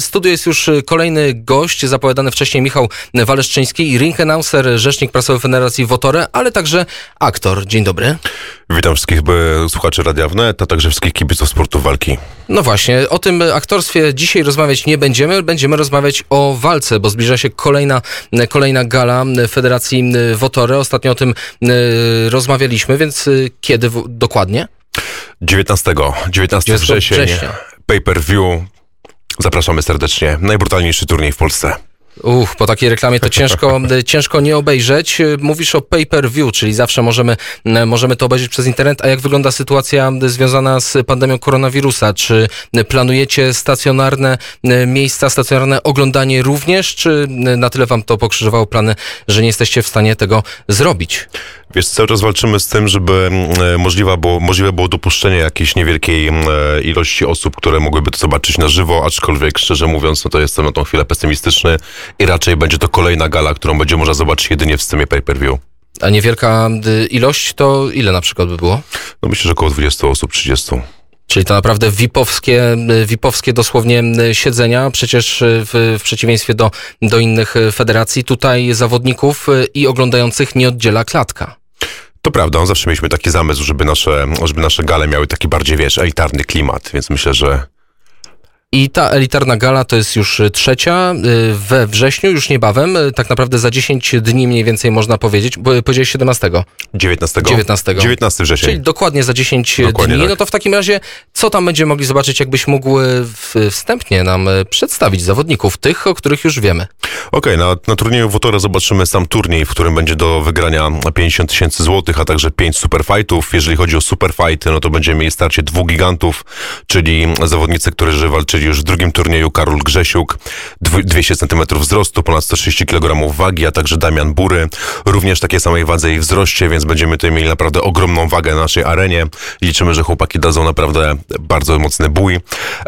Studiu jest już kolejny gość, zapowiadany wcześniej Michał Waleszczyński, ring announcer, rzecznik prasowy Federacji Wotore, ale także aktor. Dzień dobry. Witam wszystkich słuchaczy Radia Wnet, a także wszystkich kibiców sportu walki. No właśnie, o tym aktorstwie dzisiaj rozmawiać nie będziemy, będziemy rozmawiać o walce, bo zbliża się kolejna, kolejna gala Federacji Wotore. Ostatnio o tym rozmawialiśmy, więc kiedy dokładnie? 19, 19 września, września. pay-per-view. Zapraszamy serdecznie. Najbrutalniejszy turniej w Polsce. Uch, po takiej reklamie to ciężko, ciężko nie obejrzeć. Mówisz o pay-per-view, czyli zawsze możemy, możemy to obejrzeć przez internet. A jak wygląda sytuacja związana z pandemią koronawirusa? Czy planujecie stacjonarne miejsca, stacjonarne oglądanie również, czy na tyle wam to pokrzyżowało plany, że nie jesteście w stanie tego zrobić? Wiesz, cały czas walczymy z tym, żeby możliwe było, możliwe było dopuszczenie jakiejś niewielkiej ilości osób, które mogłyby to zobaczyć na żywo, aczkolwiek szczerze mówiąc, no to jestem na tą chwilę pesymistyczny i raczej będzie to kolejna gala, którą będzie można zobaczyć jedynie w systemie pay-per-view. A niewielka y, ilość to ile na przykład by było? No myślę, że około 20 osób, 30. Czyli to naprawdę VIP-owskie, y, VIP-owskie dosłownie y, siedzenia, przecież w, w, przeciwieństwie do, do innych federacji, tutaj zawodników i oglądających nie oddziela klatka. To prawda, zawsze mieliśmy taki zamysł, żeby nasze, żeby nasze gale miały taki bardziej, wiesz, elitarny klimat, więc myślę, że i ta elitarna gala to jest już trzecia y, we wrześniu, już niebawem, y, tak naprawdę za 10 dni mniej więcej można powiedzieć, bo powiedziałeś 17. 19. 19. 19 września. Czyli dokładnie za 10 dokładnie dni. Tak. No to w takim razie, co tam będziemy mogli zobaczyć, jakbyś mógł y, wstępnie nam przedstawić zawodników, tych, o których już wiemy. Okej, okay, na, na turnieju Wotora zobaczymy sam turniej, w którym będzie do wygrania 50 tysięcy złotych, a także 5 superfightów. Jeżeli chodzi o superfighty, no to będziemy mieli starcie dwóch gigantów, czyli zawodnicy, którzy walczyli już w drugim turnieju Karol Grzesiuk, 200 cm wzrostu, ponad 130 kg wagi, a także Damian Bury, również takiej samej wadze i wzroście, więc będziemy tutaj mieli naprawdę ogromną wagę na naszej arenie. Liczymy, że chłopaki dadzą naprawdę bardzo mocny bój.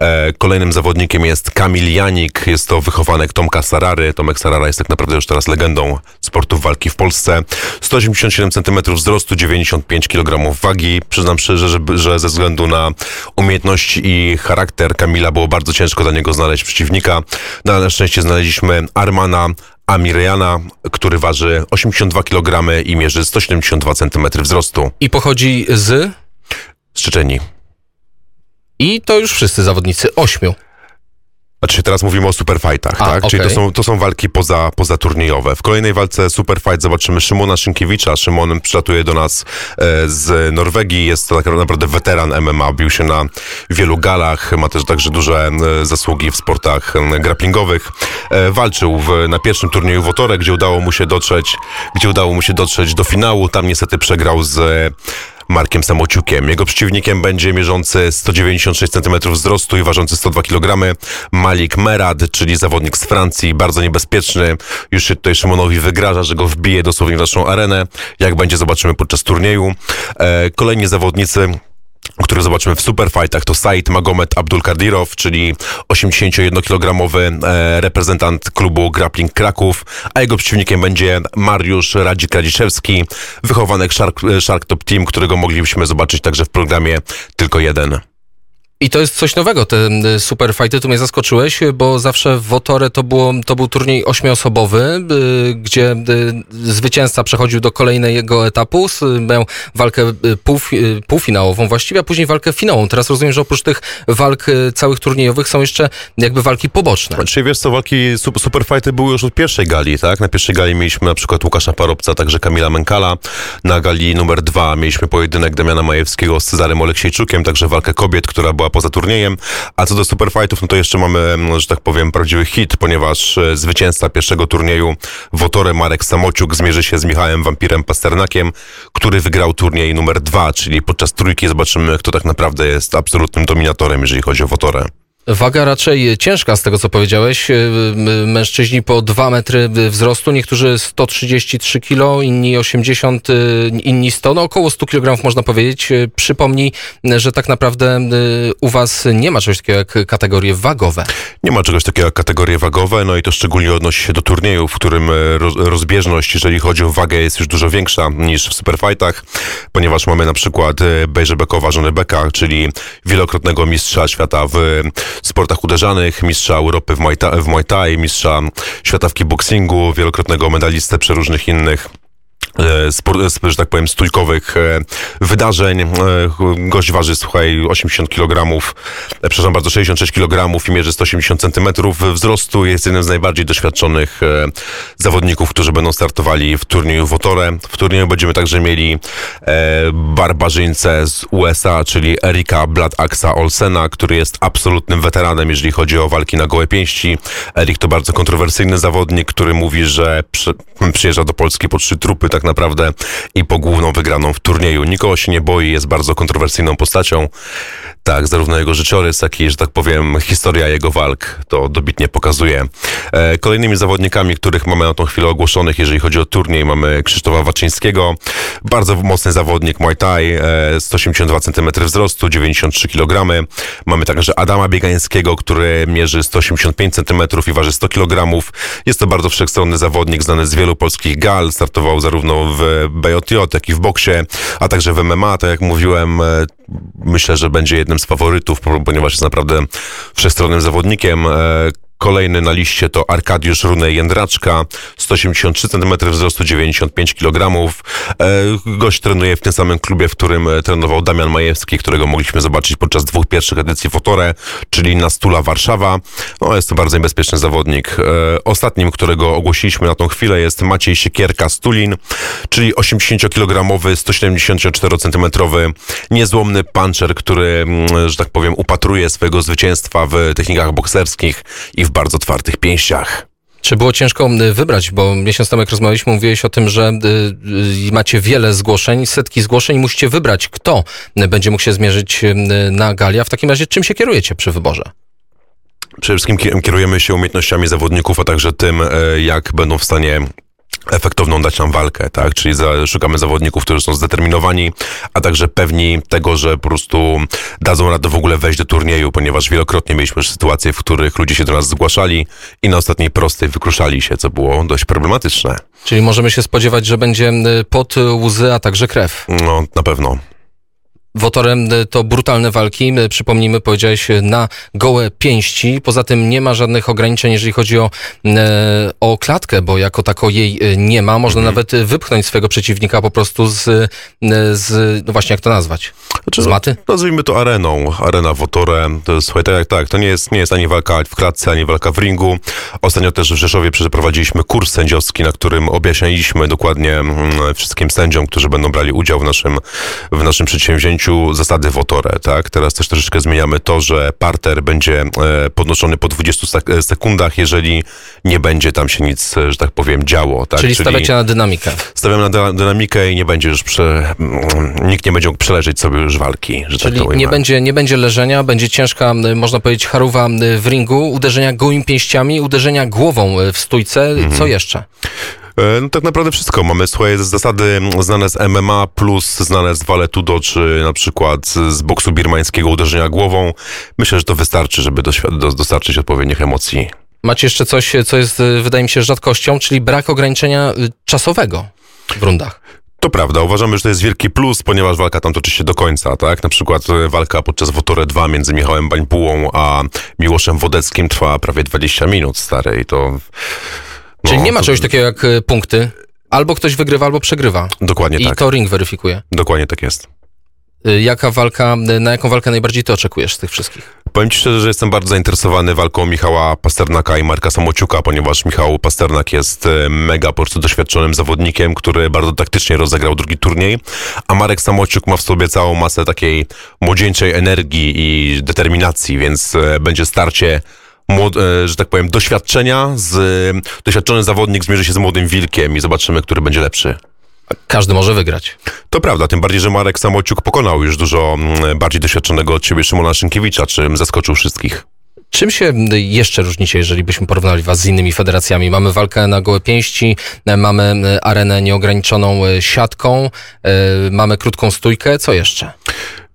E, kolejnym zawodnikiem jest Kamil Janik, jest to wychowanek Tomka Sarary. Tomek Sarara jest tak naprawdę już teraz legendą sportu walki w Polsce. 187 cm wzrostu, 95 kg wagi. Przyznam szczerze, że, że ze względu na umiejętności i charakter Kamila było bardzo ciężko dla niego znaleźć przeciwnika, no ale na szczęście znaleźliśmy Armana Amiryana, który waży 82 kg i mierzy 172 cm wzrostu. I pochodzi z? Z Czeczeni. I to już wszyscy zawodnicy, ośmiu. Znaczy teraz mówimy o superfightach, tak? Okay. Czyli to są, to są walki poza, pozaturniejowe. W kolejnej walce superfight zobaczymy Szymona Szynkiewicza. Szymon przylatuje do nas e, z Norwegii. Jest to tak naprawdę weteran MMA. Bił się na wielu galach. Ma też także duże e, zasługi w sportach grapplingowych. E, walczył w, na pierwszym turnieju w Otorek, gdzie udało mu się dotrzeć, gdzie udało mu się dotrzeć do finału. Tam niestety przegrał z Markiem Samociukiem. Jego przeciwnikiem będzie mierzący 196 cm wzrostu i ważący 102 kg Malik Merad, czyli zawodnik z Francji, bardzo niebezpieczny. Już się tutaj Szymonowi wygraża, że go wbije dosłownie w naszą arenę. Jak będzie, zobaczymy podczas turnieju. E, kolejni zawodnicy który zobaczymy w superfightach, to Said Magomed Abdulkadirov, czyli 81-kilogramowy e, reprezentant klubu Grappling Kraków, a jego przeciwnikiem będzie Mariusz Radzik-Radziszewski, wychowanek Shark, Shark Top Team, którego moglibyśmy zobaczyć także w programie Tylko Jeden. I to jest coś nowego, te super fighty. Tu mnie zaskoczyłeś, bo zawsze w Wotore to, było, to był turniej ośmiosobowy, y, gdzie y, zwycięzca przechodził do kolejnego etapu, miał walkę półf, półfinałową właściwie, a później walkę finałową. Teraz rozumiem, że oprócz tych walk całych turniejowych są jeszcze jakby walki poboczne. Czyli wiesz co, walki super fighty były już od pierwszej gali, tak? Na pierwszej gali mieliśmy na przykład Łukasza Parobca, także Kamila Menkala. Na gali numer dwa mieliśmy pojedynek Damiana Majewskiego z Cezarem Oleksiejczukiem, także walkę kobiet, która była poza turniejem. A co do superfightów, no to jeszcze mamy, mm, że tak powiem, prawdziwy hit, ponieważ e, zwycięzca pierwszego turnieju Wotore Marek Samociuk zmierzy się z Michałem Wampirem Pasternakiem, który wygrał turniej numer dwa, czyli podczas trójki zobaczymy, kto tak naprawdę jest absolutnym dominatorem, jeżeli chodzi o Wotore. Waga raczej ciężka z tego, co powiedziałeś. Y, mężczyźni po 2 metry wzrostu, niektórzy 133 kg, inni 80, y, inni 100, no około 100 kg można powiedzieć. Przypomnij, że tak naprawdę u was nie ma czegoś takiego jak kategorie wagowe. Nie ma czegoś takiego jak kategorie wagowe, no i to szczególnie odnosi się do turnieju, w którym rozbieżność, jeżeli chodzi o wagę, jest już dużo większa niż w superfightach, ponieważ mamy na przykład Bejrze Bekowa, żony Beka, czyli wielokrotnego mistrza świata w sportach uderzanych, mistrza Europy w Muay Thai, mistrza świata w kickboxingu, wielokrotnego medalistę przeróżnych innych. E, że tak powiem, stójkowych e, wydarzeń. E, gość waży, słuchaj, 80 kg, przepraszam bardzo, 66 kg i mierzy 180 cm wzrostu. Jest jednym z najbardziej doświadczonych zawodników, którzy będą startowali w turnieju Wotore. W turnieju będziemy także mieli barbarzyńcę z USA, czyli Erika Bladaxa Olsena, który jest absolutnym weteranem, jeżeli chodzi o walki na gołe pięści. Erik to bardzo kontrowersyjny zawodnik, który mówi, że przyjeżdża do Polski po trzy trupy, tak naprawdę i po główną wygraną w turnieju. Nikogo się nie boi, jest bardzo kontrowersyjną postacią. Tak, zarówno jego życiorys, jak i, że tak powiem, historia jego walk to dobitnie pokazuje. E, kolejnymi zawodnikami, których mamy na tą chwilę ogłoszonych, jeżeli chodzi o turniej, mamy Krzysztofa Waczyńskiego, bardzo mocny zawodnik Muay Thai, e, 182 cm wzrostu, 93 kg. Mamy także Adama Biegańskiego, który mierzy 185 cm i waży 100 kg. Jest to bardzo wszechstronny zawodnik, znany z wielu polskich gal, startował zarówno w BJJ, jak i w boksie, a także w MMA, tak jak mówiłem, e, myślę, że będzie jednym z faworytów, ponieważ jest naprawdę wszechstronnym zawodnikiem. Kolejny na liście to Arkadiusz Runej Jędraczka, 183 cm wzrostu, 95 kg. E, gość trenuje w tym samym klubie, w którym e, trenował Damian Majewski, którego mogliśmy zobaczyć podczas dwóch pierwszych edycji Fotore, czyli na Stula Warszawa. No, jest to bardzo niebezpieczny zawodnik. E, ostatnim, którego ogłosiliśmy na tą chwilę jest Maciej Siekierka Stulin, czyli 80-kilogramowy, 174 cm niezłomny puncher, który, mm, że tak powiem, upatruje swojego zwycięstwa w technikach bokserskich i w bardzo twardych pięściach. Czy było ciężko wybrać, bo miesiąc temu jak rozmawialiśmy, mówiłeś o tym, że y, y, macie wiele zgłoszeń, setki zgłoszeń, musicie wybrać, kto będzie mógł się zmierzyć y, na gali, a w takim razie czym się kierujecie przy wyborze? Przede wszystkim kierujemy się umiejętnościami zawodników, a także tym, e, jak będą w stanie efektowną dać nam walkę, tak? Czyli za, szukamy zawodników, którzy są zdeterminowani, a także pewni tego, że po prostu dadzą radę w ogóle wejść do turnieju, ponieważ wielokrotnie mieliśmy już sytuacje, w których ludzie się do nas zgłaszali i na ostatniej prostej wykruszali się, co było dość problematyczne. Czyli możemy się spodziewać, że będzie pot, łzy, a także krew. No, na pewno. Wotorem e, to brutalne walki, e, przypomnijmy, powiedziałeś, e, na gołe pięści. Poza tym nie ma żadnych ograniczeń, jeżeli chodzi o, o klatkę, bo jako tako jej nie ma. Można mhm. nawet wypchnąć swojego przeciwnika po prostu z, z no właśnie jak to nazwać? Znaczy, z maty? Nazwijmy to areną. Arena Wotore. To słuchaj, tak, tak, to nie jest, nie jest ani walka w klatce, ani walka w ringu. Ostatnio też w Rzeszowie przeprowadziliśmy kurs sędziowski, na którym objaśnialiśmy dokładnie mm, wszystkim sędziom, którzy będą brali udział w naszym, w naszym przedsięwzięciu, zasady Wotore, tak? Teraz też troszeczkę zmieniamy to, że parter będzie e, podnoszony po 20 e, sekundach, jeżeli nie będzie tam się nic, e, że tak powiem, działo, tak? Czyli, Czyli stawiacie na dynamikę. Stawiamy na dynamikę i nie będzie już, prze, mm, nikt nie będzie mógł przeleżeć sobie już walki, że tak Czyli tak nie będzie, nie będzie leżenia, będzie ciężka, można powiedzieć, charuwa w ringu, uderzenia gołymi pięściami, uderzenia głową w stójce. Mhm. Co jeszcze? E, no tak naprawdę wszystko. Mamy swoje zasady znane z MMA, plus znane z Valetudo, czy na przykład z boksu birmańskiego uderzenia głową. Myślę, że to wystarczy, żeby dostarczyć odpowiednich emocji. Macie jeszcze coś, co jest, wydaje mi się, rzadkością, czyli brak ograniczenia y, czasowego w rundach. To prawda, uważamy, że to jest wielki plus, ponieważ walka tam toczy się do końca, tak? Na przykład e, walka podczas Wotore 2 między Michałem Bańpułą a Miłoszem Wodeckim trwa prawie 20 minut, stary, i to Czyli no, nie ma czegoś takiego jak e, punkty. Albo ktoś wygrywa, albo przegrywa. Dokładnie I tak. I to ring weryfikuje. Dokładnie tak jest. E, jaka walka, e, na jaką walkę najbardziej ty oczekujesz z tych wszystkich? Powiem ci szczerze, że jestem bardzo zainteresowany walką Michała Pasternaka i Marka Samociuka, ponieważ Michał Pasternak jest mega po prostu doświadczonym zawodnikiem, który bardzo taktycznie rozegrał drugi turniej, a Marek Samociuk ma w sobie całą masę takiej młodzieńczej energii i determinacji, więc będzie starcie że tak powiem, doświadczenia, z, doświadczony zawodnik zmierzy się z młodym wilkiem i zobaczymy, który będzie lepszy. Każdy może wygrać. To prawda, tym bardziej, że Marek Samociuk pokonał już dużo bardziej doświadczonego od ciebie Szymona Szynkiewicza, czym zaskoczył wszystkich. Czym się jeszcze różnicie, jeżeli byśmy porównali was z innymi federacjami? Mamy walkę na gołe pięści, mamy arenę nieograniczoną siatką, e, mamy krótką stójkę, co jeszcze?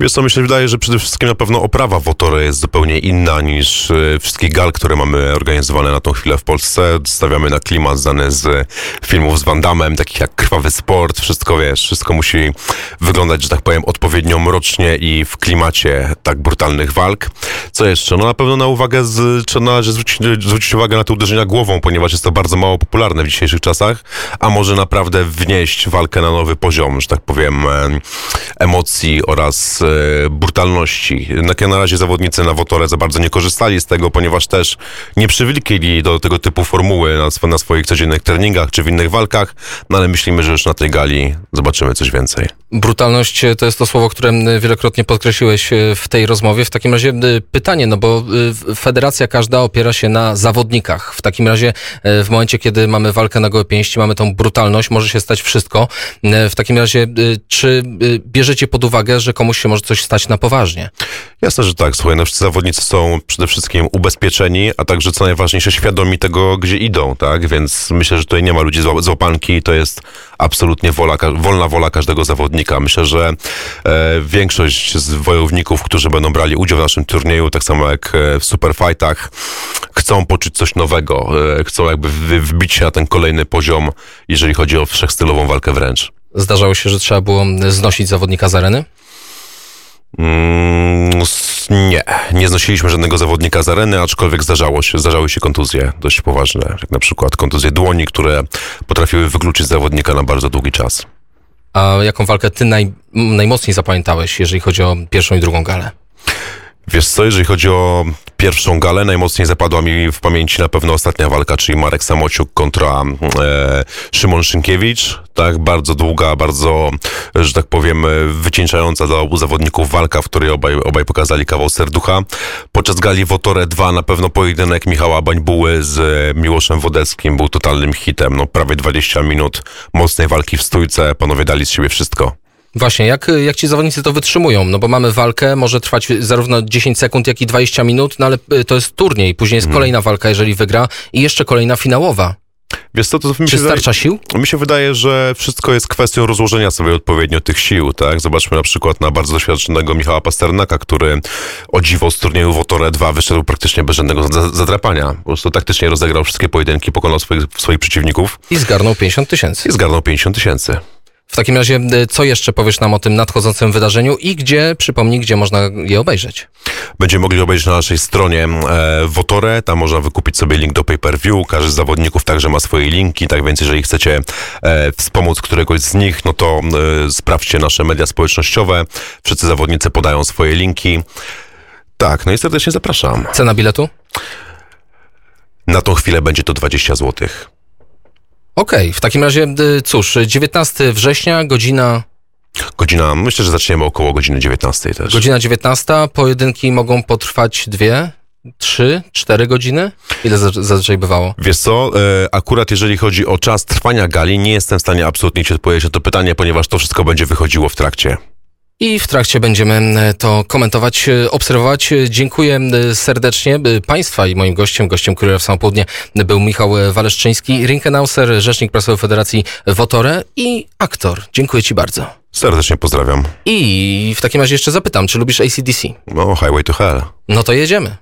Wiesz co, mi się wydaje, że przede wszystkim na pewno oprawa Wotory jest zupełnie inna niż e, wszystkie gal, które mamy organizowane na tą chwilę w Polsce. Stawiamy na klimat znany z filmów z Van Damme, takich jak Krwawy Sport, wszystko wiesz, wszystko musi wyglądać, że tak powiem, odpowiednio mrocznie i w klimacie tak brutalnych walk. Co jeszcze? No na pewno na uwagę, z, czy należy zwrócić, zwrócić uwagę na te uderzenia głową, ponieważ jest to bardzo mało popularne w dzisiejszych czasach, a może naprawdę wnieść walkę na nowy poziom, że tak powiem, emocji oraz brutalności. Na, na razie zawodnicy na Wotore za bardzo nie korzystali z tego, ponieważ też nie przywilkili do tego typu formuły na, na swoich codziennych treningach czy w innych walkach, no ale myślimy, że już na tej gali zobaczymy coś więcej. Brutalność e, to jest to słowo, które wielokrotnie podkreśliłeś e, w tej rozmowie. W takim razie pytanie, no bo federacja każda opiera się na zawodnikach. W takim razie w momencie, kiedy mamy walkę na gołe pięści, mamy tą brutalność, może się stać wszystko. W takim razie, czy bierzecie pod uwagę, że komuś się może coś stać na poważnie. Jasne, że tak. Słuchaj, no wszyscy zawodnicy są przede wszystkim ubezpieczeni, a także co najważniejsze świadomi tego, gdzie idą, tak? Więc myślę, że tutaj nie ma ludzi z łapanki, to jest absolutnie wola, wolna wola każdego zawodnika. Myślę, że e, większość z wojowników, którzy będą brali udział w naszym turnieju, tak samo jak e, w superfightach, chcą poczuć coś nowego, e, chcą jakby wbić się na ten kolejny poziom, jeżeli chodzi o wszechstylową walkę wręcz. Zdarzało się, że trzeba było znosić zawodnika z areny? Mm, nie, nie znosiliśmy żadnego zawodnika z areny, aczkolwiek zdarzało się, zdarzały się kontuzje dość poważne, jak na przykład kontuzje dłoni, które potrafiły wykluczyć zawodnika na bardzo długi czas. A jaką walkę ty naj, najmocniej zapamiętałeś, jeżeli chodzi o pierwszą i drugą galę? Wiesz co, jeżeli chodzi o pierwszą galę, najmocniej zapadła mi w pamięci na pewno ostatnia walka, czyli Marek Samociuk kontra e, Szymon Szynkiewicz. Tak, bardzo długa, bardzo, że tak powiem, wycieńczająca dla obu zawodników walka, w której obaj, obaj pokazali kawał serducha. Podczas gali Wotore 2 na pewno pojedynek Michała Bańbuły z Miłoszem Wodeckim był totalnym hitem. No, prawie 20 minut mocnej walki w stójce, panowie dali z siebie wszystko. Właśnie, jak, jak ci zawodnicy to wytrzymują? No bo mamy walkę, może trwać zarówno 10 sekund, jak i 20 minut, no ale y, to jest turniej, później jest mhm. kolejna walka, jeżeli wygra i jeszcze kolejna finałowa. Wiesz co, to mi Czy starcza wydaje, sił? Mi się wydaje, że wszystko jest kwestią rozłożenia sobie odpowiednio tych sił, tak? Zobaczmy na przykład na bardzo doświadczonego Michała Pasternaka, który o dziwo z turnieju Wotore 2 wyszedł praktycznie bez żadnego zadrapania. Po prostu taktycznie rozegrał wszystkie pojedynki, pokonał swoich, swoich przeciwników. I zgarnął 50 tysięcy. I zgarnął 50 tysięcy. W takim razie, y, co jeszcze powiesz nam o tym nadchodzącym wydarzeniu i gdzie, przypomnij, gdzie można je obejrzeć? Będziemy mogli obejrzeć na naszej stronie e, Wotore, tam można wykupić sobie link do pay-per-view, każdy z zawodników także ma swoje linki, tak więc jeżeli chcecie e, wspomóc któregoś z nich, no to e, sprawdźcie nasze media społecznościowe, wszyscy zawodnicy podają swoje linki. Tak, no i serdecznie zapraszam. Cena biletu? Na tą chwilę będzie to 20 złotych. Okej, okay, w takim razie y, cóż, 19 września, godzina... Godzina, myślę, że zaczniemy około godziny 19 też. Godzina 19, pojedynki mogą potrwać dwie, trzy, cztery godziny? Ile zazwyczaj bywało? Wiesz co, e, akurat jeżeli chodzi o czas trwania gali, nie jestem w stanie absolutnie ci odpowiedzieć na to pytanie, ponieważ to wszystko będzie wychodziło w trakcie. I w trakcie będziemy e, to komentować, e, obserwować. E, dziękuję serdecznie Państwa i moim gościem, gościem Kuriera w Samo Południe był Michał Waleszczyński, rinkenauser, rzecznik prasowy Federacji Wotore i aktor. Dziękuję Ci bardzo. Serdecznie pozdrawiam. I w takim razie jeszcze zapytam, czy lubisz ACDC? No, Highway to Hell. No to jedziemy.